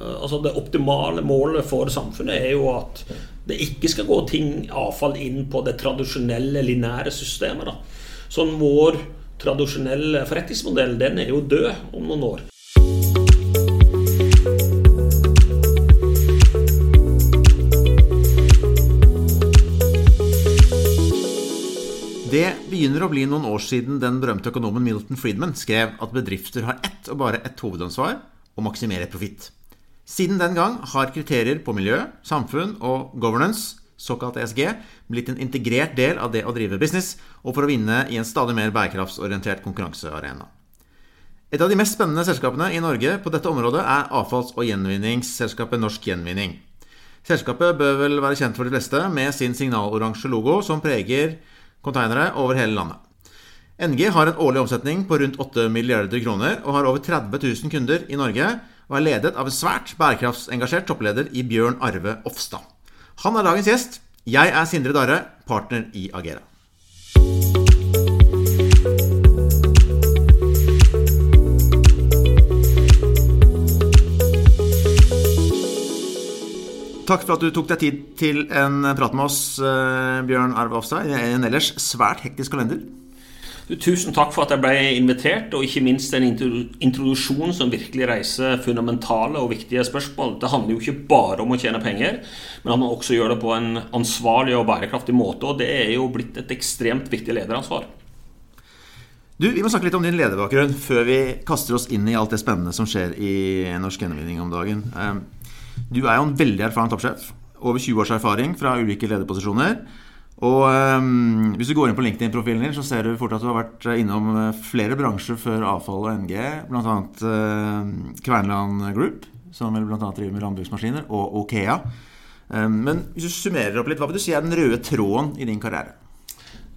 Altså Det optimale målet for samfunnet er jo at det ikke skal gå ting, avfall inn på det tradisjonelle, linære systemet. da. Sånn vår tradisjonelle forretningsmodell den er jo død om noen år. Det begynner å bli noen år siden den berømte økonomen Milton Friedman skrev at bedrifter har ett og bare ett hovedansvar å maksimere profitt. Siden den gang har kriterier på miljø, samfunn og governance, såkalt ESG, blitt en integrert del av det å drive business og for å vinne i en stadig mer bærekraftsorientert konkurransearena. Et av de mest spennende selskapene i Norge på dette området er avfalls- og gjenvinningsselskapet Norsk Gjenvinning. Selskapet bør vel være kjent for de fleste med sin signaloransje logo som preger konteinere over hele landet. NG har en årlig omsetning på rundt 8 milliarder kroner og har over 30 000 kunder i Norge og er ledet av en svært bærekraftsengasjert toppleder i Bjørn Arve Ofstad. Han er dagens gjest. Jeg er Sindre Darre, partner i Agera. Takk for at du tok deg tid til en prat med oss, eh, Bjørn Arve Offstad, en ellers svært hektisk kalender. Tusen takk for at jeg ble invitert, og ikke minst en introduksjon som virkelig reiser fundamentale og viktige spørsmål. Det handler jo ikke bare om å tjene penger, men at man også gjør det på en ansvarlig og bærekraftig måte. Og det er jo blitt et ekstremt viktig lederansvar. Du, Vi må snakke litt om din lederbakgrunn før vi kaster oss inn i alt det spennende som skjer i norsk gjenvinning om dagen. Eh, du er jo en veldig erfaren toppsjef. Over 20 års erfaring fra ulike lederposisjoner. Og um, Hvis du går inn på LinkedIn-profilen din, så ser du fort at du har vært innom flere bransjer før avfall og NG. Bl.a. Uh, Kvernland Group, som bl.a. driver med landbruksmaskiner, og Okea. Um, men hvis du summerer opp litt, hva vil du si er den røde tråden i din karriere?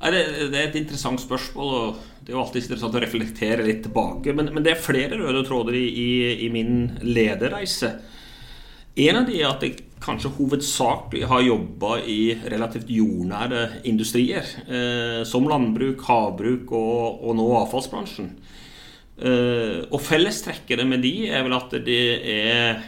Det er et interessant spørsmål, og det er jo alltid interessant å reflektere litt tilbake. Men, men det er flere røde tråder i, i, i min lederreise. En av de er at jeg kanskje hovedsakelig har jobba i relativt jordnære industrier. Eh, som landbruk, havbruk og, og nå avfallsbransjen. Eh, og fellestrekket med de er vel at det er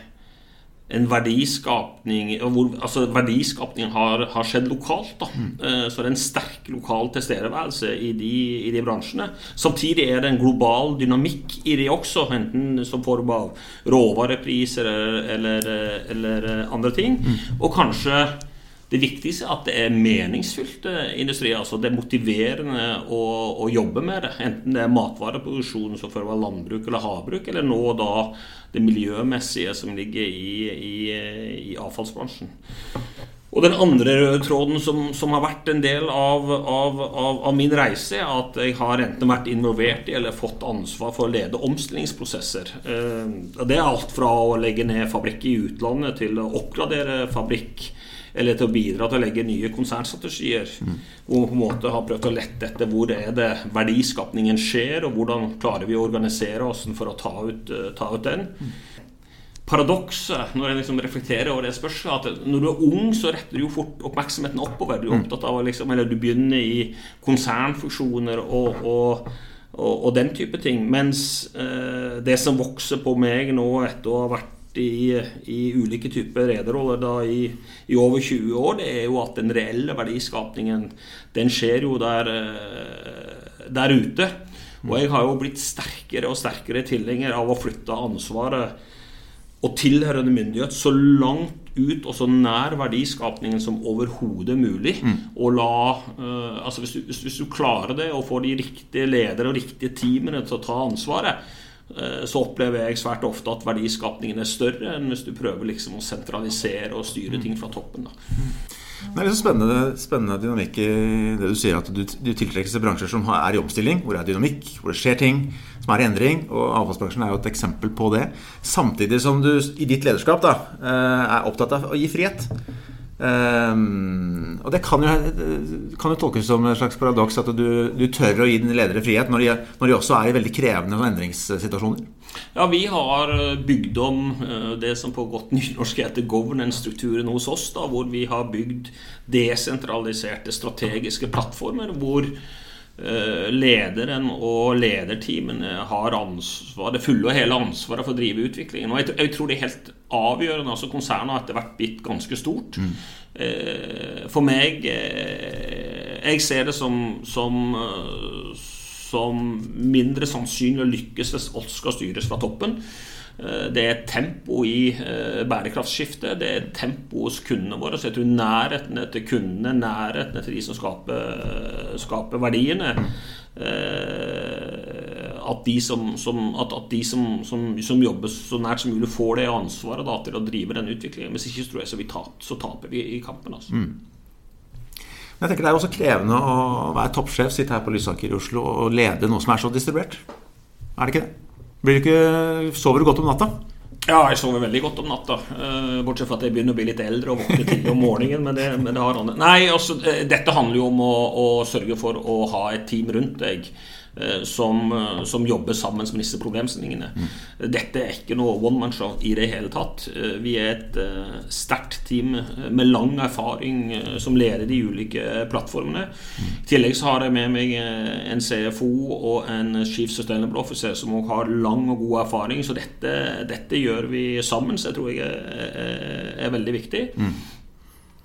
en verdiskapning hvor, altså Verdiskapning har, har skjedd lokalt. da mm. Eh, så det er en sterk lokal tilstedeværelse i de, i de, bransjene. Samtidig er det en global dynamikk i de også, enten som form av råvarepriser eller, eller, eller andre ting. Mm. Og kanskje det viktigste er at det er meningsfylte industrier. altså Det er motiverende å, å jobbe med det. Enten det er matvareproduksjon som før var landbruk eller havbruk, eller nå da det miljømessige som ligger i, i, i avfallsbransjen. Og den andre røde tråden som, som, har vært en del av, av, av, av, min reise, er at jeg har enten vært involvert i eller fått ansvar for å lede omstillingsprosesser. Eh, det er alt fra å legge ned fabrikk i utlandet til å oppgradere fabrikk eller til å bidra til å legge nye konsernstrategier. Mm. Og på en måte har prøvd å lette etter hvor er det verdiskapningen skjer, og hvordan klarer vi å organisere oss for å ta ut, uh, ta ut den. Paradokset når jeg liksom reflekterer over det spørsmålet, at når du er ung, så retter du jo fort oppmerksomheten oppover. Du er opptatt av liksom, eller du begynner i konsernfunksjoner og, og og, og, den type ting. Mens eh, det som vokser på meg nå etter å ha vært i, i ulike typer rederoller i, i, over 20 år, det er jo at den reelle verdiskapningen den skjer jo der, eh, der ute. Og jeg har jo blitt sterkere og sterkere tilhenger av å flytte ansvaret og tilhørende myndighet så langt ut og så nær verdiskapningen som overhodet mulig. Mm. Og la, uh, altså hvis du, hvis, hvis, du, klarer det og får de riktige ledere og riktige teamene til å ta ansvaret, så opplever jeg svært ofte at verdiskapningen er større enn hvis du prøver liksom å sentralisere og styre ting fra toppen. Da. Det er litt spennende, spennende dynamikk i det du sier, at du, du tiltrekkes til bransjer som er i omstilling, hvor det er dynamikk, hvor det skjer ting, som er i endring. Og avfallsbransjen er jo et eksempel på det. Samtidig som du i ditt lederskap da, eh, er opptatt av å gi frihet. Um, og det kan jo, kan jo, tolkes som et slags paradoks at du, du, tør å gi dine ledere frihet når de, når de også er i veldig krevende endringssituasjoner. Ja, vi har bygd om eh, det som på godt nynorsk heter governance-strukturen hos oss. Da, hvor vi har bygd desentraliserte strategiske plattformer. hvor Eh, lederen og lederteamene har ansvar, det fulle og hele ansvaret for å drive utviklingen. Og jeg, tror det er helt avgjørende. altså Konsernet har etter hvert blitt ganske stort. Mm. For meg Jeg ser det som, som, som mindre sannsynlig å lykkes hvis alt skal styres fra toppen. Eh, det er tempo i eh, bærekraftsskiftet. Det er tempo hos kundene våre. Så jeg tror nærheten til kundene, nærheten til de som skaper, skaper verdiene eh, At de, som, som, at, at de som, som, jobber så nært som mulig, får det ansvaret da, til å drive den utviklingen. Hvis ikke tror jeg så, vi taper, så taper vi i kampen. Altså. Mm. Jeg tenker Det er også krevende å være toppsjef, sitte her på Lysaker i Oslo og lede noe som er så distribuert. Er det ikke det? Ikke, sover du godt om natta? Ja, jeg sover veldig godt om natta. Eh, bortsett fra at jeg begynner å bli litt eldre og våkne tidlig om morgenen. Men det, men det. Nei, altså, eh, dette handler jo om å, å, sørge for å ha et team rundt deg som, eh, som, jobber sammen med disse problemstillingene. Mm. Dette er ikke noe one man show i det hele tatt. Eh, vi er et sterkt team med lang erfaring som leder de ulike plattformene. Mm. I tillegg så har jeg med meg en CFO og en Chief Sustainable Officer som også har lang og god erfaring. Så dette, dette gjør vi sammen, så jeg tror jeg er, er veldig viktig. Mm.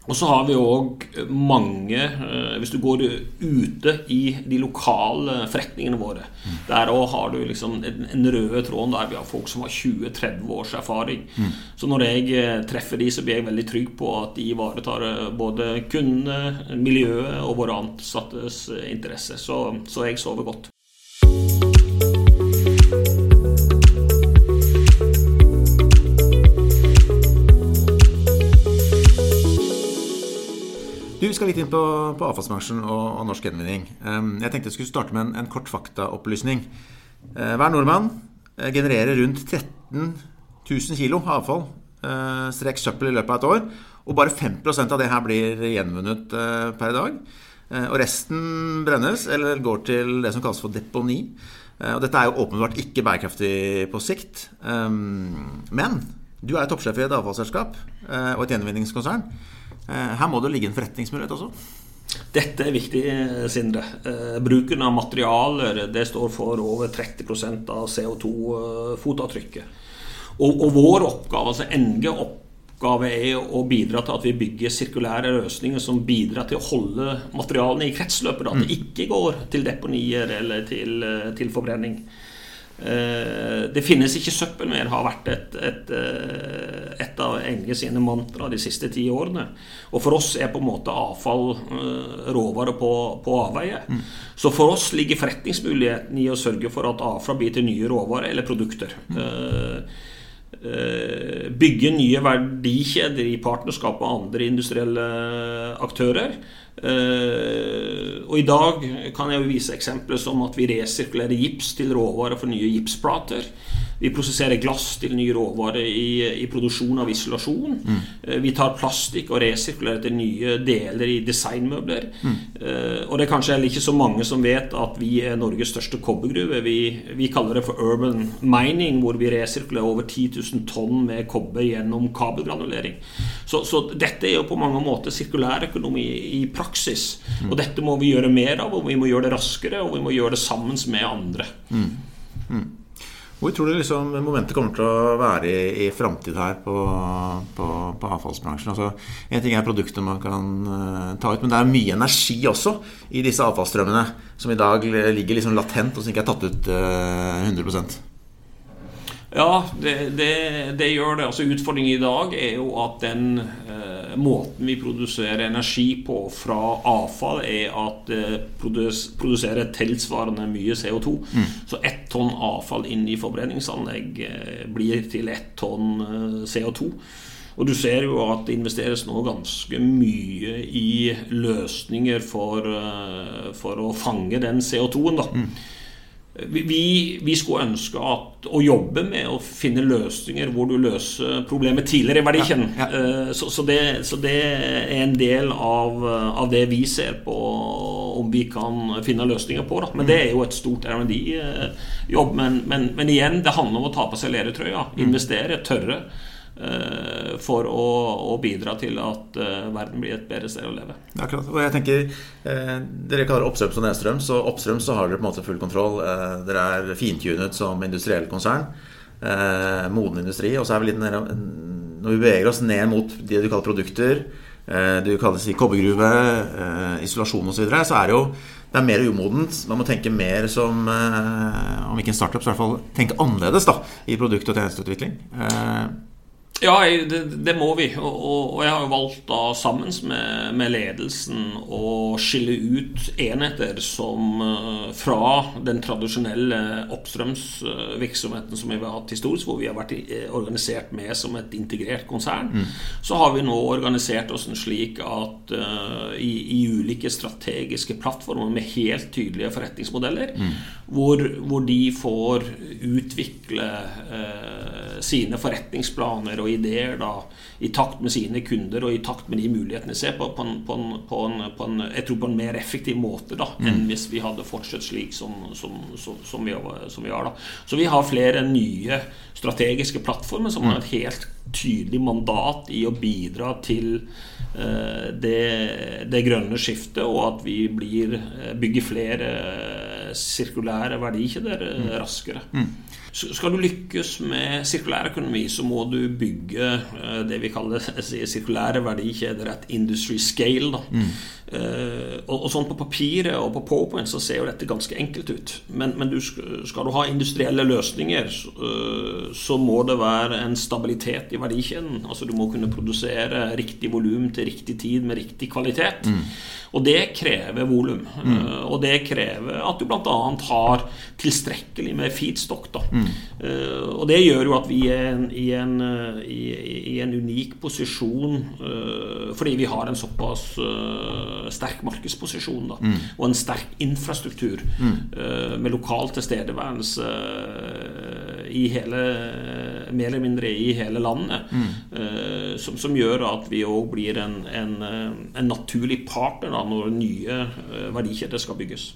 Og så har vi òg mange eh, Hvis du går ute i de lokale forretningene våre mm. Der òg har du liksom en røde tråd der vi har folk som har 20-30 års erfaring. Mm. Så når jeg eh, treffer de, så blir jeg veldig trygg på at de ivaretar eh, både kundene, miljøet og våre ansattes interesse. Så, så jeg sover godt. Litt inn på, på avfallsbransjen og, og, norsk gjenvinning. Jeg tenkte jeg skulle starte med en, en kort faktaopplysning. Uh, hver nordmann uh, genererer rundt 13 000 kg avfall, uh, strek søppel, i løpet av et år. Og bare 5% av det her blir gjenvunnet per per dag. og resten brennes eller går til det som kalles for deponi. og dette er jo åpenbart ikke bærekraftig på sikt. Men du er toppsjef i et avfallsselskap og et gjenvinningskonsern. Eh, her må det ligge en forretningsmulighet også? Dette er viktig, Sindre. Eh, bruken av materialer det står for over 30% av CO2-fotavtrykket. Eh, og, og, vår oppgave, altså NG oppgave, er å bidra til at vi bygger sirkulære løsninger som bidrar til å holde materialene i kretsløpet. At det mm. ikke går til deponier eller til, til forbrenning. Eh, det finnes ikke søppel mer, har vært et, et, eh, et av Enge sine mantra de siste ti årene. Og for oss er på en måte avfall eh, råvare på, på avveie. Mm. Så for oss ligger forretningsmuligheten i å sørge for at avfall blir til nye råvarer eller produkter. Mm. Bygge nye verdikjeder i partnerskap med andre industrielle aktører. Uh, og I dag kan jeg jo vise eksempler som at vi resirkulerer gips til råvarer for nye gipsplater. Vi prosesserer glass til nye råvarer i, i produksjon av isolasjon. Mm. Uh, vi tar plastikk og resirkulerer til nye deler i designmøbler. Mm. Uh, og det er kanskje heller ikke så mange som vet at vi er Norges største kobbergruve. Vi, vi, kaller det for urban mining, hvor vi resirkulerer over 10 000 tonn med kobber gjennom kabelgranulering. Så, så dette er jo på mange måter sirkulærøkonomi i praksis praksis. Og dette må vi gjøre mer av, og vi må gjøre det raskere, og vi må gjøre det sammen med andre. Mm. Mm. Hvor tror du liksom momentet kommer til å være i, i framtid her på, på, på avfallsbransjen? Altså, en ting er produkter man kan uh, ta ut, men det er mye energi også i disse avfallsstrømmene som i dag ligger liksom latent og som ikke er tatt ut uh, 100 ja, det, det, det, gjør det. Altså Utfordringen i dag er jo at den eh, måten vi produserer energi på fra avfall, er at det eh, produs, produserer tilsvarende mye CO2. Mm. Så ett tonn avfall inn i forbrenningsanlegg eh, blir til ett tonn eh, CO2. Og du ser jo at det investeres nå ganske mye i løsninger for, eh, for å fange den CO2-en. da. Mm. Vi, vi, skulle ønske at, å jobbe med å finne løsninger hvor du løser problemet tidligere i verdikjeden. Ja, ja. Eh, så, så, så, det, er en del av, av, det vi ser på om vi kan finne løsninger på. Da. Men det er jo et stort R&D-jobb. Men, men, men, igjen, det handler om å ta på seg ledertrøya. Mm. Investere, tørre. Eh, for å, å, bidra til at uh, verden blir et bedre sted å leve. Klart. Og jeg tenker eh, Dere kaller det oppstrøms og nedstrøms. Og oppstrøms så har dere på en måte full kontroll. Eh, dere er fintunet som industriell konsern. Eh, moden industri. Og så er vi litt nede, når vi beveger oss ned mot det du kaller produkter, eh, du kaller si kobbergruve, eh, isolasjon osv., så, videre, så er det jo det er mer umodent. Man må tenke mer som Om ikke en startup, så i hvert fall tenke annerledes da, i produkt- og tjenesteutvikling. Ja, det, det, må vi. Og, og, jeg har jo valgt da sammen med, med, ledelsen å skille ut enheter som uh, fra den tradisjonelle oppstrømsvirksomheten som vi har hatt historisk, hvor vi har vært eh, organisert med som et integrert konsern, mm. så har vi nå organisert oss slik at uh, i, i, ulike strategiske plattformer med helt tydelige forretningsmodeller, mm. hvor, hvor, de får utvikle uh, sine forretningsplaner og ideer da, i takt med sine kunder og i takt med de mulighetene de ser, på, på, en, på, en, på, en, på en, jeg tror på en mer effektiv måte da, mm. enn hvis vi hadde fortsatt slik som, som, som, som vi, vi har. da. Så vi har flere nye strategiske plattformer som har et helt tydelig mandat i å bidra til det, det, grønne skiftet, og at vi blir, eh, bygger flere sirkulære verdikjeder mm. raskere. Mm. Skal du lykkes med sirkulær økonomi, så må du bygge eh, det vi kaller sirkulære verdikjeder, et industry scale. Mm. Uh, og, og, sånn På papiret og på PowerPoint så ser jo dette ganske enkelt ut. Men, men du skal, du ha industrielle løsninger, så, så, må det være en stabilitet i verdikjeden. Altså Du må kunne produsere riktig volum til riktig tid med riktig kvalitet. Mm. Og det krever volum. Mm. Uh, og det krever at du bl.a. har tilstrekkelig med feedstock. da mm. Og det gjør jo at vi er i, en, i, i, en, unik posisjon fordi vi har en såpass sterk markedsposisjon da, mm. og en sterk infrastruktur mm. med lokal tilstedeværelse i hele mer eller mindre i hele landet, mm. uh, som, som, gjør at vi òg blir en, en, en, naturlig partner da, når nye verdikjeder skal bygges.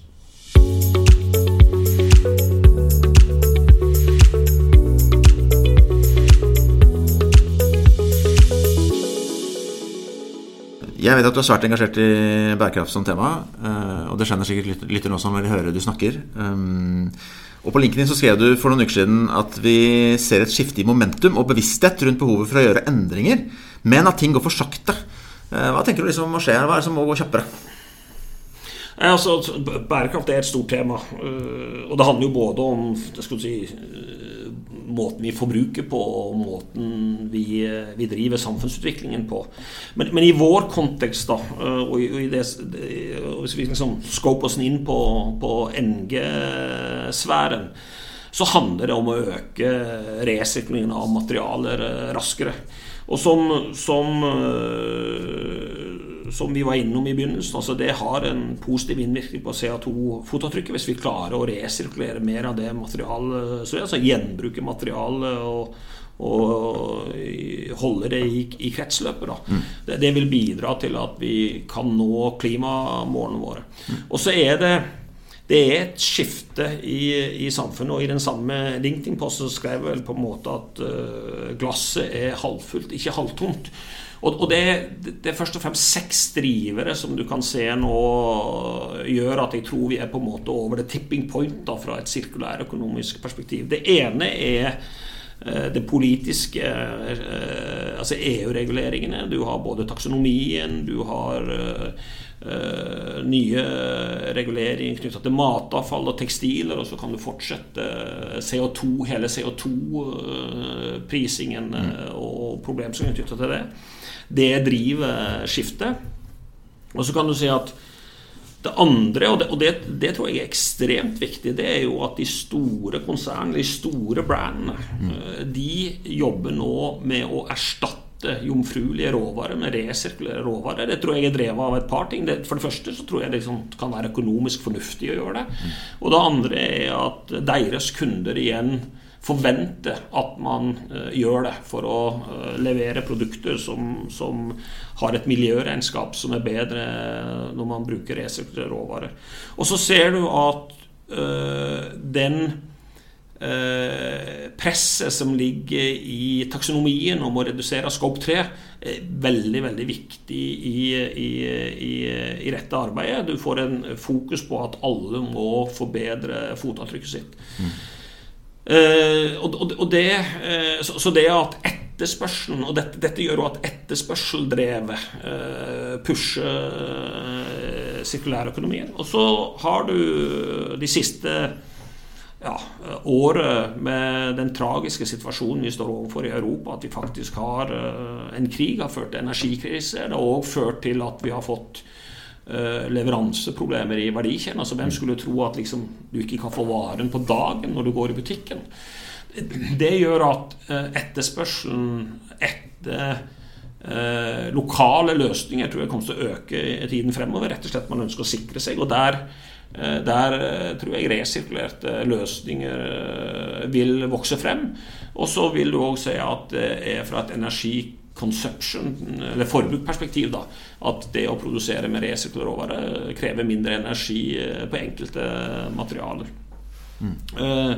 Jeg vet at du er svært engasjert i bærekraft som tema. Eh, og det skjønner sikkert lytter nå som vil høre du snakker. Og På linken din så skrev du for noen uker siden at vi ser et skifte i momentum og bevissthet rundt behovet for å gjøre endringer, men at ting går for sakte. Eh, hva tenker du liksom må skje her? Hva er det som må gå kjappere? Altså, bærekraft er et stort tema. Eh, og det handler jo både om si, måten vi forbruker på, og måten vi, vi driver samfunnsutviklingen på. Men, men, i vår kontekst, da, øh, og i, i det, hvis vi liksom scoper oss inn på, på NG-sfæren, så handler det om å øke resirkuleringen av materialer øh, raskere. Og som, som som vi var innom i begynnelsen, altså det har en positiv innvirkning på CO2-fotavtrykket hvis vi klarer å resirkulere mer av det materialet, så altså gjenbruke materialet og, og holde det i, i kretsløpet. Mm. Det, det, vil bidra til at vi kan nå klimamålene våre. Mm. Og så er det det er et skifte i, i, samfunnet. Og i den samme LinkedIn-posten skrev jeg vel på en måte at uh, glasset er halvfullt, ikke halvtomt. Og, og det, det, er først og fremst seks drivere som du kan se nå gjør at jeg tror vi er på en måte over the tipping point da, fra et sirkulærøkonomisk perspektiv. Det ene er eh, det politiske, eh, altså EU-reguleringene. Du har både taksonomien, du har uh, nye reguleringer knytta til matavfall og tekstiler, og så kan du fortsette CO2, hele CO2-prisingen uh, og problemstillingene knytta til det. Det driver skiftet. Og så kan du si at det andre, og, det, og det, det, tror jeg er ekstremt viktig, det er jo at de store konsernene, de store brandene, mm. de jobber nå med å erstatte jomfruelige råvarer med resirkulerte råvarer. Det tror jeg er drevet av et par ting. Det, for det første så tror jeg det liksom kan være økonomisk fornuftig å gjøre det. Mm. Og det andre er at deres kunder igjen forvente at man uh, gjør det for å uh, levere produkter som, som, har et miljøregnskap som er bedre når man bruker resirkulerte råvarer. Og så ser du at uh, den eh, presset som ligger i taksonomien om å redusere scope 3, er veldig veldig viktig i, i, i, i, dette arbeidet. Du får en fokus på at alle må forbedre fotavtrykket sitt. Mm. Eh, og, det, eh, så, så, det at etterspørselen Og dette, dette gjør jo at etterspørseldrevet eh, pusher sirkulære sirkulærøkonomien. Og så har du de siste ja, året med den tragiske situasjonen vi står overfor i Europa, at vi faktisk har en krig, har ført til energikrise. Det har òg ført til at vi har fått uh, leveranseproblemer i verdikjeden. Altså, hvem skulle tro at liksom, du ikke kan få varen på dagen når du går i butikken? Det gjør at uh, etterspørselen etter Eh, lokale løsninger tror jeg kommer til å øke i tiden fremover. Rett og slett man ønsker å sikre seg. og der Eh, der eh, tror jeg resirkulerte løsninger eh, vil vokse frem. Og så vil du òg se at det er fra et energi consumption, eller forbrukperspektiv, da, at det å produsere med resirkulert råvare krever mindre energi på enkelte materialer. Mm. Uh,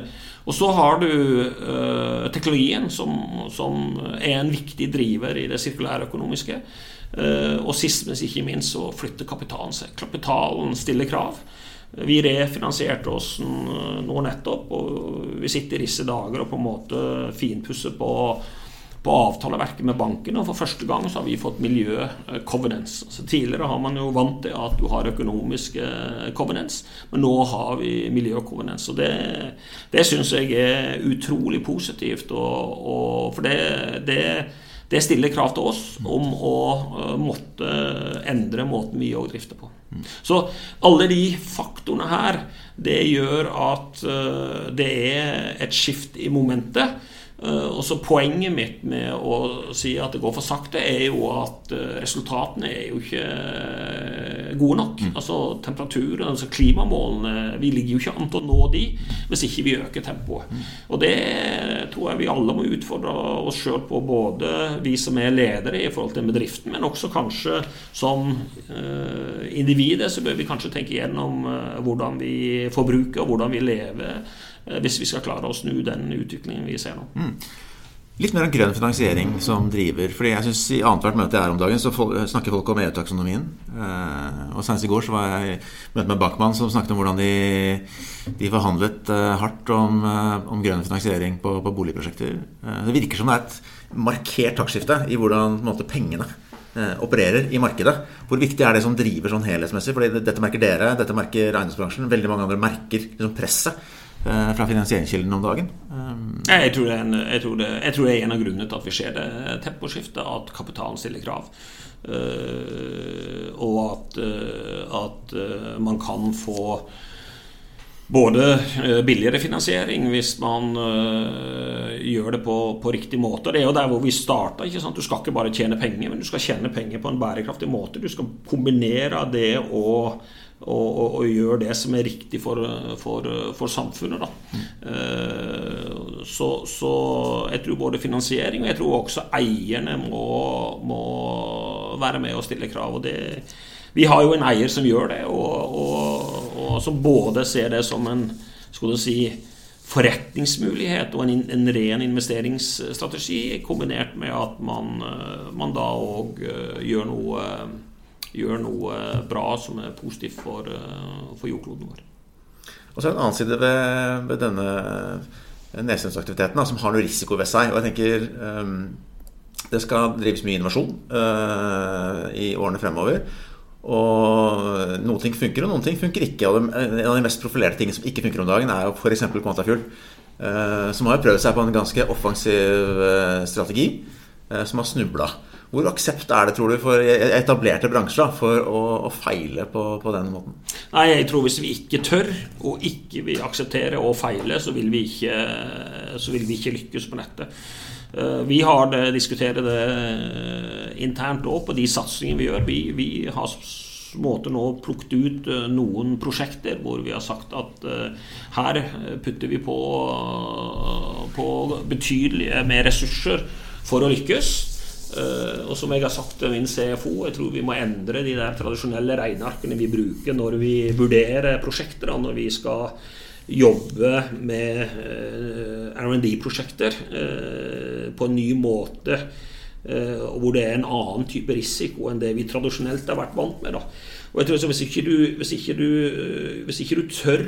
og så har du uh, teknologien, som, som, er en viktig driver i det sirkulære økonomiske. Uh, og sist, men ikke minst, så flytter kapitalen seg. Kapitalen stiller krav. Vi refinansierte oss nå nettopp, og vi sitter i disse dager og på en måte finpusser på, på avtaleverket med banken. Og for første gang så har vi fått miljø-covenants. Altså, tidligere har man jo vant til at du har økonomisk covenants, men nå har vi miljø-covenants. Og det, det syns jeg er utrolig positivt, og, og for det, det det stiller krav til oss om å uh, måtte endre måten vi òg drifter på. Så alle de faktorene her, det gjør at det er et skift i momentet. Uh, og så Poenget mitt med å si at det går for sakte, er jo at resultatene er jo ikke gode nok. Mm. Altså temperaturen, altså klimamålene Vi ligger jo ikke an til å nå de hvis ikke vi øker tempoet. Mm. Og det tror jeg vi alle må utfordre oss sjøl på, både vi som er ledere i forhold til bedriften, men også kanskje som uh, individer så bør vi kanskje tenke igjennom uh, hvordan vi forbruker og hvordan vi lever, hvis vi skal klare å snu den utviklingen vi ser nå. Mm. Litt mer om grønn finansiering som driver. fordi jeg synes I annethvert møte jeg er om dagen, så snakker folk om EU-taksonomien. Eh, og Senest i går så var jeg i møte med Backman, som snakket om hvordan de, de forhandlet eh, hardt om, eh, om, grønn finansiering på, på boligprosjekter. Det virker som det er et markert taktskifte i hvordan måte, pengene opererer i markedet. Hvor viktig er det som driver sånn helhetsmessig? Fordi dette merker dere, dette merker eiendomsbransjen. Veldig mange andre merker liksom presset Eh, fra finansieringskilden om dagen? Eh, jeg tror, en, jeg, tror det, jeg tror, det, er en av grunnene til at vi ser det temposkiftet, at kapitalen stiller krav. Uh, og at, at man kan få både billigere finansiering hvis man gjør det på, på, riktig måte. Det er jo der hvor vi starta. Du skal ikke bare tjene penger, men du skal tjene penger på en bærekraftig måte. Du skal kombinere det og og, og, og gjør det som er riktig for, for, for samfunnet. Mm. Uh, så, så, jeg tror både finansiering og jeg tror også eierne må, må være med og stille krav. og det vi har jo en eier som gjør det, og, og, og som både ser det som en skal si, forretningsmulighet og en, en ren investeringsstrategi, kombinert med at man, man da òg eh, gjør noe gjør noe bra som er positivt for, eh, for jordkloden vår. Og så er det en annen side ved, ved denne nedstrømsaktiviteten som har noe risiko ved seg. og jeg tenker um, Det skal drives mye innovasjon uh, i årene fremover. Og noen ting funker, og noen ting funker ikke. Og en av de mest profilerte tingene som ikke funker om dagen, er jo f.eks. Quantafuel. Som har prøvd seg på en ganske offensiv strategi, som har snubla. Hvor aksept er det, tror du, for etablerte bransjer for å, å feile på, på, denne måten? Nei, jeg tror Hvis vi ikke tør, og ikke vil akseptere å feile, så vil vi ikke, vil vi ikke lykkes på nettet. Eh, vi har det, diskuterer det eh, internt òg på de satsingene vi gjør. Vi, vi har måte nå plukket ut eh, noen prosjekter hvor vi har sagt at her putter vi på, på betydelige med ressurser for å lykkes. Uh, og som jeg har sagt til min CFO, jeg tror vi må endre de der tradisjonelle regnearkene vi bruker når vi vurderer prosjekter, når vi skal jobbe med R&D-prosjekter på en ny måte. Hvor det er en annen type risiko enn det vi tradisjonelt har vært vant med. Da. Og jeg tror Hvis ikke du, hvis ikke du, hvis ikke du tør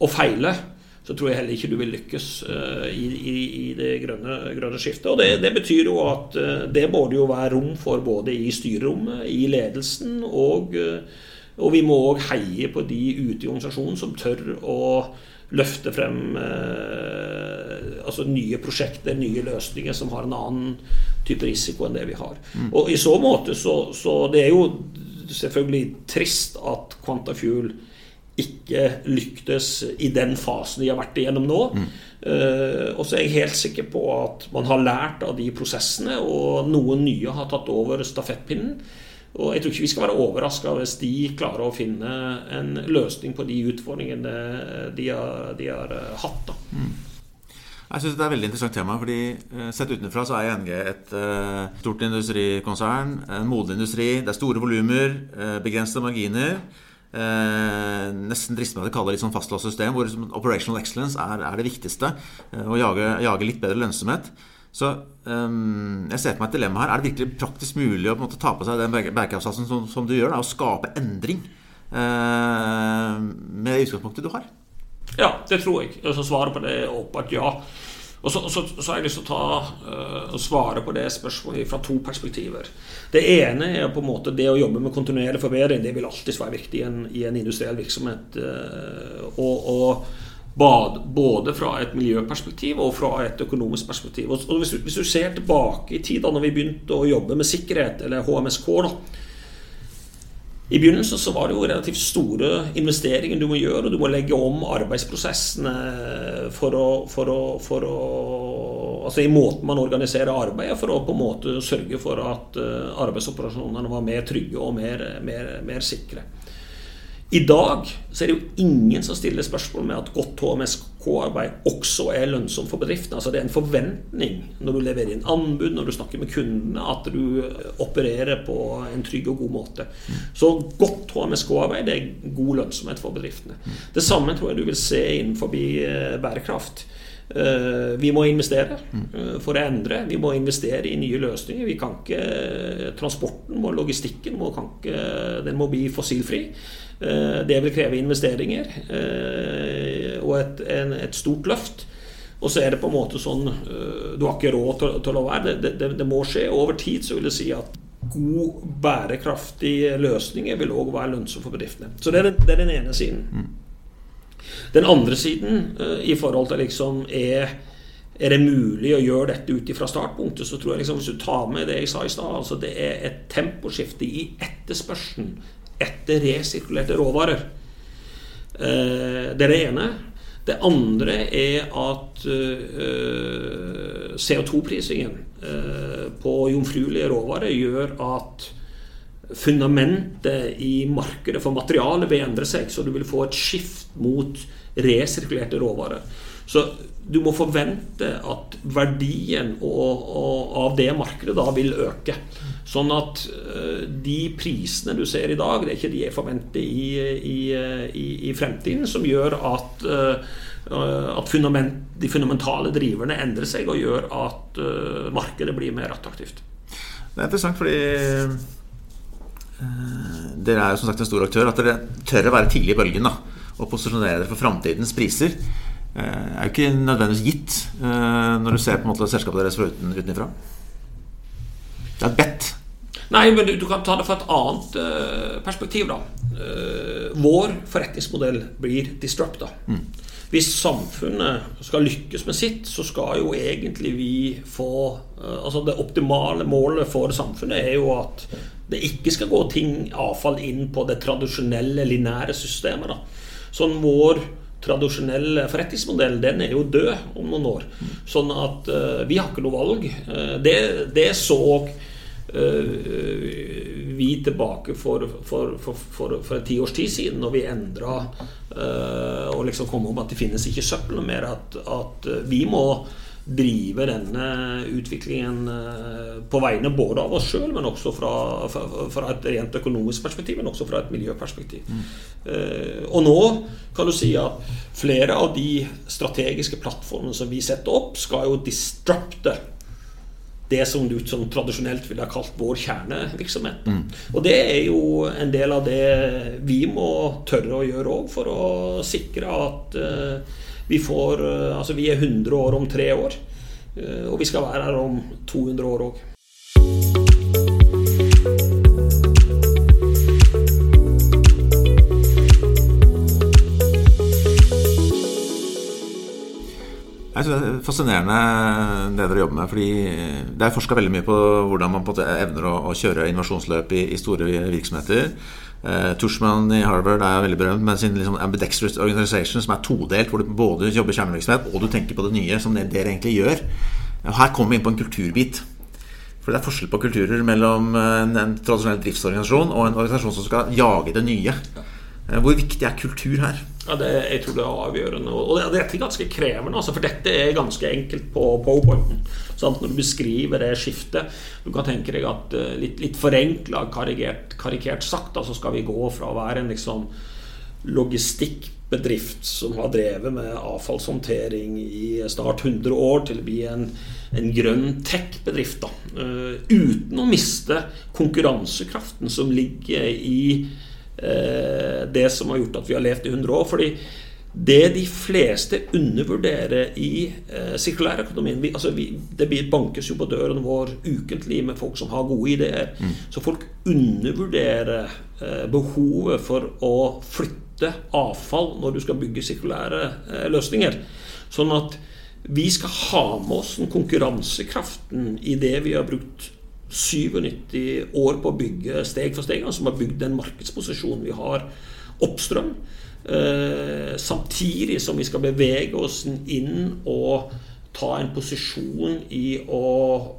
å feile, så tror jeg heller ikke du vil lykkes uh, i, i, i, det grønne, grønne skiftet. Og det, det, betyr jo at uh, det må det jo være rom for både i styrerommet, i ledelsen, og, uh, og vi må òg heie på de ute i organisasjonen som tør å løfte frem altså nye prosjekter, nye løsninger som har en annen type risiko enn det vi har. Mm. Og i så måte så, så det er jo selvfølgelig trist at Quantafuel ikke lyktes i den fasen de har vært igjennom nå. Mm. Uh, og så er jeg helt sikker på at man har lært av de prosessene, og noen nye har tatt over stafettpinnen. Og jeg tror ikke vi skal være overraska hvis de klarer å finne en løsning på de utfordringene de har, de har uh, hatt. da. Mm. Jeg synes Det er et veldig interessant tema. fordi uh, Sett utenfra så er ING et uh, stort industrikonsern. En moden industri. Det er store volumer, begrensede marginer. Eh, nesten drister meg til å kalle det litt sånn fastlåst system, hvor operational excellence er, er det viktigste. Eh, å jage, jage, litt bedre lønnsomhet. Så um, jeg ser for meg et dilemma her. Er det virkelig praktisk mulig å på en måte, ta på seg den bærekraftsatsen som, som, du gjør, da, og skape endring uh, med det utgangspunktet du har? Ja, det tror jeg. Altså, svaret på det er åpenbart ja. Og så, så, så, har jeg lyst til å ta uh, svare på det spørsmålet fra to perspektiver. Det ene er på en måte det å jobbe med kontinuerlig forbedring. Det vil alltid være viktig i en, i en industriell virksomhet. Uh, og, og både fra et miljøperspektiv og fra et økonomisk perspektiv. Og hvis du, hvis du ser tilbake i tid da når vi begynte å jobbe med sikkerhet, eller HMSK, da, i begynnelsen så var det jo relativt store investeringer du må gjøre, og du må legge om arbeidsprosessene for å, for å, for å Altså i måten man organiserer arbeidet, for å på en måte sørge for at eh, arbeidsoperasjonene var mer trygge og mer, mer, mer sikre. I dag så er det jo ingen som stiller spørsmål med at godt HMSK-arbeid også er lønnsomt for bedriftene. Altså Det er en forventning når du leverer inn anbud, når du snakker med kundene, at du opererer på en trygg og god måte. Så godt HMSK-arbeid er god lønnsomhet for bedriftene. Det samme tror jeg du vil se innenfor eh, bærekraft. Eh, vi må investere eh, for å endre. Vi må investere i nye løsninger. Vi kan ikke, Transporten og logistikken må, ikke, den må bli fossilfri. Eh, det vil kreve investeringer eh, og et, en, et stort løft. Og så er det på en måte sånn eh, Du har ikke råd til, til å være. Det, det, det, må skje. Over tid så vil jeg si at god, bærekraftige løsninger vil òg være lønnsomt for bedriftene. Så det er, det er den ene siden. Den andre siden i forhold til liksom er er det mulig å gjøre dette ut fra startpunktet, så tror jeg liksom, hvis du tar med det jeg sa i stad, altså det er et temposkifte i etterspørselen etter resirkulerte råvarer. Eh, det er det ene. Det andre er at eh, CO2-prisingen eh, på jomfruelige råvarer gjør at fundamentet i markedet for materialet vil endre seg, så du vil få et skift mot resirkulerte råvarer. Så du må forvente at verdien av det markedet da vil øke. Sånn at eh, de prisene du ser i dag, det er ikke de jeg forventer i, i, i, i fremtiden, som gjør at, eh, at fundament, de fundamentale driverne endrer seg og gjør at eh, markedet blir mer attraktivt. Det er interessant fordi dere er jo som sagt en stor aktør. At dere tør å være tidlig i bølgen da, og posisjonere dere for framtidens priser. er jo ikke nødvendigvis gitt når du ser på en måte selskapet deres fra utenfra. Det er et bedt Nei, men du, du, kan ta det fra et annet perspektiv. da. Vår forretningsmodell blir disrupta. Mm. Hvis samfunnet skal lykkes med sitt, så skal jo egentlig vi få uh, Altså Det optimale målet for samfunnet er jo at det ikke skal gå ting, avfall, inn på det tradisjonelle, linære systemet. da. Sånn vår tradisjonelle forretningsmodell den er jo død om noen år. Sånn at vi har ikke noe valg. det, det så uh, vi tilbake for, for, for, for, for tiårs tid siden, når vi endra uh, og liksom komme om at det finnes ikke søppel mer, at, at vi må drive denne utviklingen eh, på vegne både av oss sjøl, men også fra, fra, et rent økonomisk perspektiv, men også fra et miljøperspektiv. Mm. Og nå kan du si at flere av de strategiske plattformene som vi setter opp, skal jo disrupte det som du som tradisjonelt ville ha kalt vår kjernevirksomhet. Mm. Og det er jo en del av det vi må tørre å gjøre òg, for å sikre at uh, vi får uh, Altså, vi er 100 år om tre år, uh, og vi skal være her om 200 år òg. Jeg synes Det er fascinerende det dere jobber med. fordi Det er forska veldig mye på hvordan man på evner å, å kjøre innovasjonsløp i, i store virksomheter. Uh, Tushman i Harvard er veldig berømt med sin liksom ambidextrous organization, som er todelt, hvor du både jobber kjernevirksomhet og du tenker på det nye, som det dere egentlig gjør. Her kommer vi inn på en kulturbit. For det er forskjell på kulturer mellom en, en tradisjonell driftsorganisasjon og en organisasjon som skal jage det nye. Uh, hvor viktig er kultur her? Ja, det, jeg tror det er avgjørende. Og det, dette er ganske krevende, altså, for dette er ganske enkelt på powerpointen. Sant? Når du beskriver det skiftet Du kan tenke deg at uh, litt, litt forenkla, karikert, karikert, sagt, så altså skal vi gå fra å være en liksom, logistikkbedrift som har drevet med avfallshåndtering i snart 100 år, til å bli en, en grønn tech-bedrift. Uh, uten å miste konkurransekraften som ligger i Eh, det som har gjort at vi har levd i 100 år. fordi det de fleste undervurderer i eh, sirkulærøkonomien vi, altså vi, Det bankes jo på døren vår ukentlig med folk som har gode ideer. Mm. Så folk undervurderer eh, behovet for å flytte avfall når du skal bygge sirkulære eh, løsninger. Sånn at vi skal ha med oss den konkurransekraften i det vi har brukt 97 år på å bygge steg for steg, som har bygd den markedsposisjonen vi har oppstrøm. Eh, samtidig som vi skal bevege oss inn og ta en posisjon i å,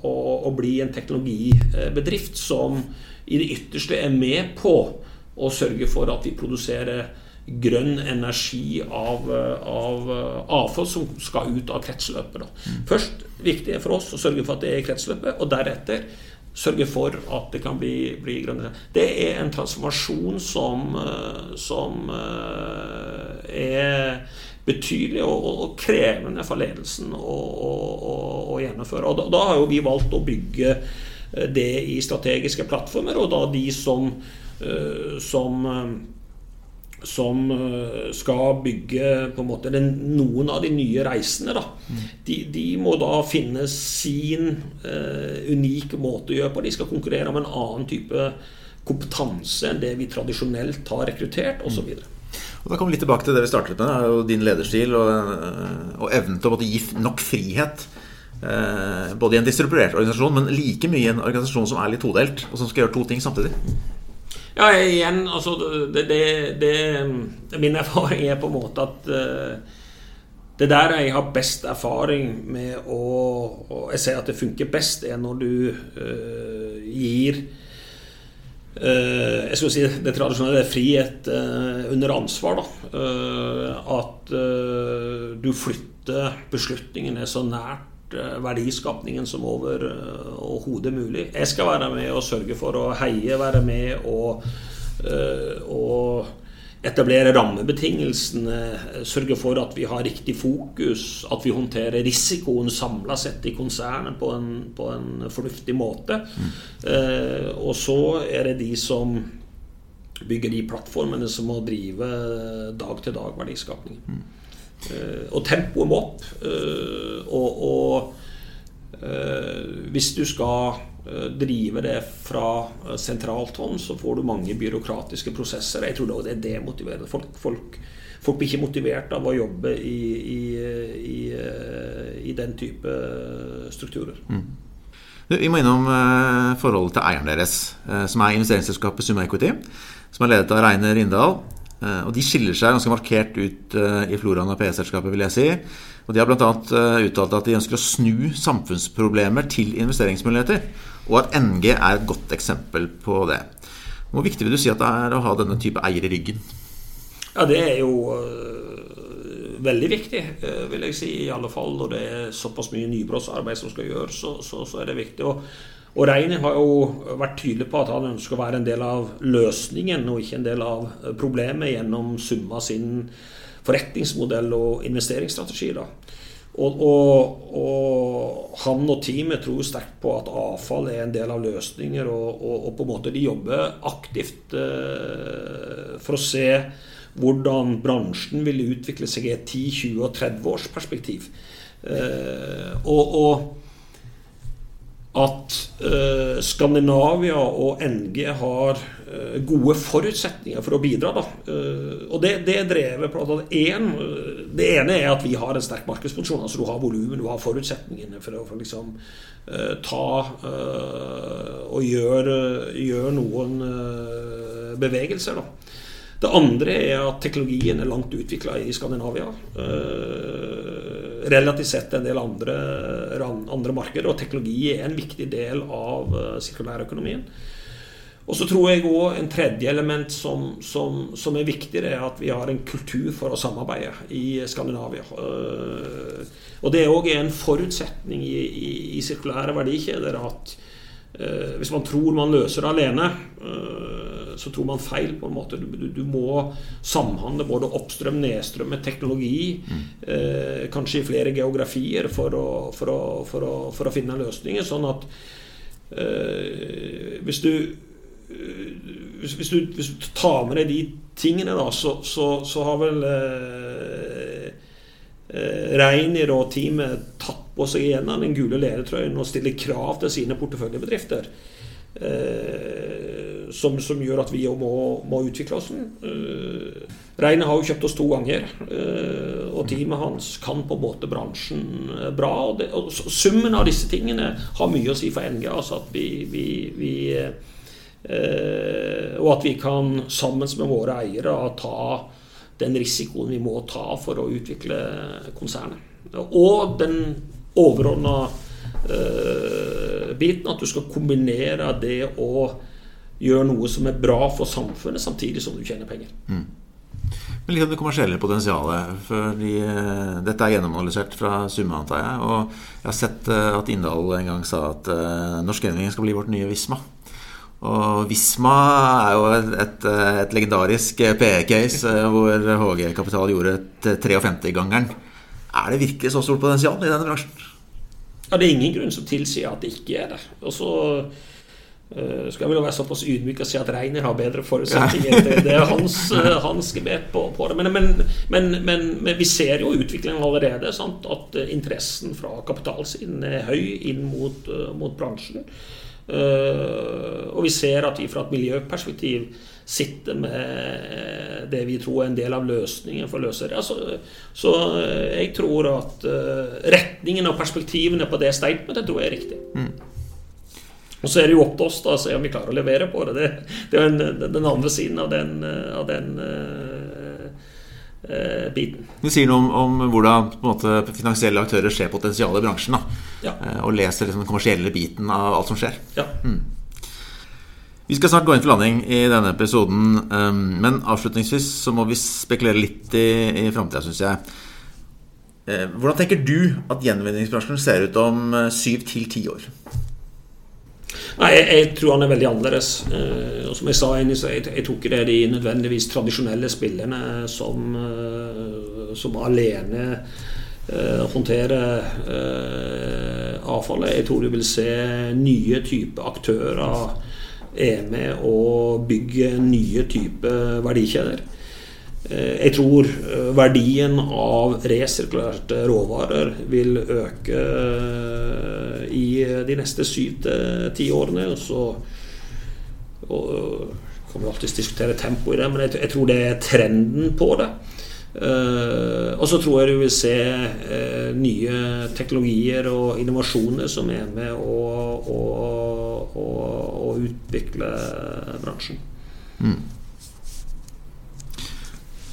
å, å bli en teknologibedrift som i det ytterste er med på å sørge for at vi produserer grønn energi av, av avfall som skal ut av kretsløpet. Da. Først viktig for oss å sørge for at det er i kretsløpet, og deretter sørge for at det kan bli, bli grønnere. Det er en transformasjon som, eh, som eh, er betydelig og, og, krevende for ledelsen å, å, å gjennomføre. Og da, da, har jo vi valgt å bygge eh, det i strategiske plattformer, og da de som, som som eh, skal bygge på en måte den, noen av de nye reisene. Da. Mm. De, de, må da finne sin uh, unike måte å gjøre på. De skal konkurrere om en annen type kompetanse enn det vi tradisjonelt har rekruttert, osv. Og Da kommer vi litt tilbake til det vi startet med, er din lederstil og, eh, og evnen til å gi nok frihet. Eh, både i en distribuert organisasjon, men like mye i en organisasjon som er litt todelt, og som skal gjøre to ting samtidig. Ja, igjen, altså det, det, det, Min erfaring er på en måte at uh, det der jeg har best erfaring med å og Jeg ser at det funker best, er når du uh, gir uh, jeg skal si det tradisjonelle frihet under ansvar. Da. at du flytter beslutningene så nært Eh, verdiskapningen som overhodet eh, mulig. Jeg skal være med og sørge for å heie, være med og, eh, og etablere rammebetingelsene, sørge for at vi har riktig fokus, at vi håndterer risikoen samla sett i konsernet på en, på en fornuftig måte. Mm. Eh, og så er det de som bygger de plattformene som må drive dag-til-dag verdiskapning. Mm. Eh, og tempoet må opp. Eh, og, og eh, hvis du skal drive det fra sentralt hånd, så får du mange byråkratiske prosesser. Jeg tror det er demotiverende. Folk, folk, folk blir ikke motivert av å jobbe i, i, i, i den type strukturer. Mm. Vi må innom forholdet til eieren deres, som er investeringsselskapet Summa Equity, som er ledet av Reine Rindal. Eh, og De skiller seg ganske markert ut eh, i floraen av PE-selskapet, vil jeg si. Og De har bl.a. Eh, uttalt at de ønsker å snu samfunnsproblemer til investeringsmuligheter, og at NG er et godt eksempel på det. Hvor viktig vil du si at det er å ha denne type eier i ryggen? Ja, Det er jo veldig viktig, vil jeg si. I alle fall når det er såpass mye nybrottsarbeid som skal gjøres, så, så, så, er det viktig. Og, og Reini har jo vært tydelig på at han ønsker å være en del av løsningen og ikke en del av problemet gjennom summa sin forretningsmodell og investeringsstrategi. da. Og, og, og, han og teamet tror sterkt på at avfall er en del av løsninger, og, og på en måte de jobber aktivt eh, for å se hvordan bransjen vil utvikle seg i et 10-, 20- og 30 perspektiv. Eh, og, at eh, Skandinavia og NG har eh, gode forutsetninger for å bidra. Eh, og det, det er drevet at en, Det ene er at vi har en sterk markedsfunksjon. altså Du har volumet, du har forutsetningene for å for liksom, eh, ta eh, og gjøre, gjøre noen eh, bevegelser. Da. Det andre er at teknologien er langt utvikla i Skandinavia. Eh, relativt sett en del andre, andre markeder. Og teknologi er en viktig del av eh, sirkulærøkonomien. Og så tror jeg òg en tredje element som, som, som, er viktigere, er at vi har en kultur for å samarbeide i Skandinavia. Eh, og det er òg en forutsetning i, i, i sirkulære verdikjeder at hvis man tror man løser det alene, eh, så tror man feil. på en måte. Du, du, må samhandle både oppstrøm, nedstrøm med teknologi, mm. eh, kanskje i flere geografier, for å, for å, for å, for å finne løsninger. Sånn at eh, hvis du hvis, hvis, du, hvis, du, tar med deg de tingene, da, så, så, så har vel eh, eh, Reiner og teamet tatt på seg gjennom den gule ledertrøyen og stiller krav til sine porteføljebedrifter. Eh, som, som, gjør at vi må, må utvikle oss. Eh, Reine har jo kjøpt oss to ganger, eh, og teamet hans kan på en måte bransjen eh, bra. Og, det, og Summen av disse tingene har mye å si for NG. altså at vi, vi, vi Eh, og at vi kan sammen med våre eiere ta den risikoen vi må ta for å utvikle konsernet. Og den overordna eh, biten, at du skal kombinere det å gjøre noe som er bra for samfunnet, samtidig som du tjener penger. Mm. Men litt om det kommersielle potensialet. Fordi eh, dette er gjennomanalysert fra Summe, antar jeg. Og jeg har sett at Inndal en gang sa at norsk Enving skal bli vårt nye Visma. Og Visma er jo et, et legendarisk PE-case eh, hvor HG Kapital gjorde et 53-gangeren. Er det virkelig så stort potensial i denne bransjen? Ja, Det er ingen grunn som tilsier at det ikke er det. Og så uh, skal jeg vel være såpass ydmyk og si at Reiner har bedre forutsetninger. Det, det er hans, uh, hans gebet på, på, det. Men, men, men, men, vi ser jo utviklingen allerede. Sant? At interessen fra kapitalsiden er høy inn mot, uh, mot bransjen. Eh, og vi ser at vi fra et miljøperspektiv sitter med det vi tror er en del av løsningen for å løse det. Altså, så eh, jeg tror at eh, retningen og perspektivene på det statementet tror jeg er riktig. Mm. Og så er det jo opp til oss da, å se om vi klarer å levere på det. Det, det er den, den andre siden av den, av den uh, biten. Du sier noe om, om hvordan måte, finansielle aktører ser potensialet i bransjen. Ja. Eh, og leser liksom, den kommersielle biten av alt som skjer. Ja. Mm. Vi skal snart gå inn for landing i denne episoden, um, men avslutningsvis så må vi spekulere litt i, i framtida, syns jeg. Eh, hvordan tenker du at gjenvinningsbransjen ser ut om eh, syv til ti år? Nei, jeg, jeg, tror han er veldig annerledes. Eh, og som jeg sa, jeg, jeg tror ikke det de nødvendigvis tradisjonelle spillerne som, som alene håndterer eh, avfallet. Jeg tror du vil se nye typer aktører er med å bygge nye typer verdikjeder. Eh, jeg tror eh, verdien av resirkulerte råvarer vil øke eh, i de neste syv til ti årene. Og så kan vi alltids diskutere tempo i det, men jeg, tror det er trenden på det. Og så tror jeg du vil se nye teknologier og innovasjoner som er med å, å, å, utvikle bransjen. Mm.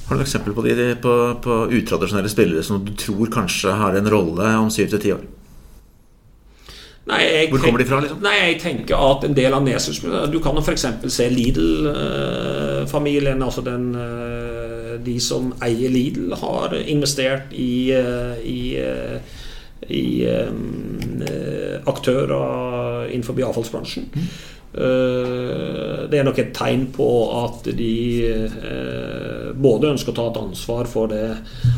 Har du noen eksempel på, de, på, på utradisjonelle spillere som du tror kanskje har en rolle om syv til ti år? Nei, Hvor kommer de fra? liksom? Nei, jeg tenker at en del av Nesers Du kan f.eks. se Lidl-familien, altså den uh, de som eier Lidl, har investert i, i, i aktører innenfor avfallsbransjen. Mm. Det er nok et tegn på at de både ønsker å ta et ansvar for det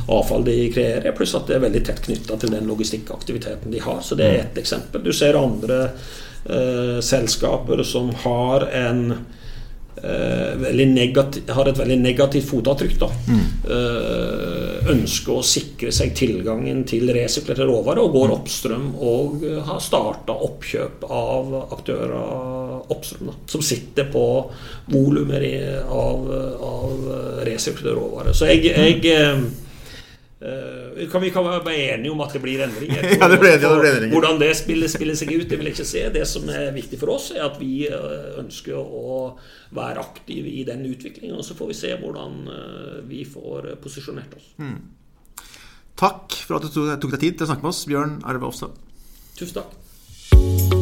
avfall de kreerer, pluss at det er veldig tett knytta til den logistikkaktiviteten de har. Så det er ett eksempel. Du ser andre eh, selskaper som har en veldig negativ, har et veldig negativt fotavtrykk. Da. Mm. Eh, ønsker å sikre seg tilgangen til resirkulerte råvarer og går oppstrøm og har starta oppkjøp av aktører oppstrøm da, som sitter på volumer av, av resirkulerte råvarer. Så jeg, jeg eh, Uh, kan vi kan være enige om at det blir endringer? ja, det blir, ja, det blir endringer. Hvordan det spiller, spiller, seg ut, det vil jeg ikke se. Det som er viktig for oss, er at vi ønsker å være aktive i den utviklingen. Og så får vi se hvordan vi får posisjonert oss. Mm. Takk for at du tok deg tid til å snakke med oss, Bjørn Arve Offstad. Tusen takk.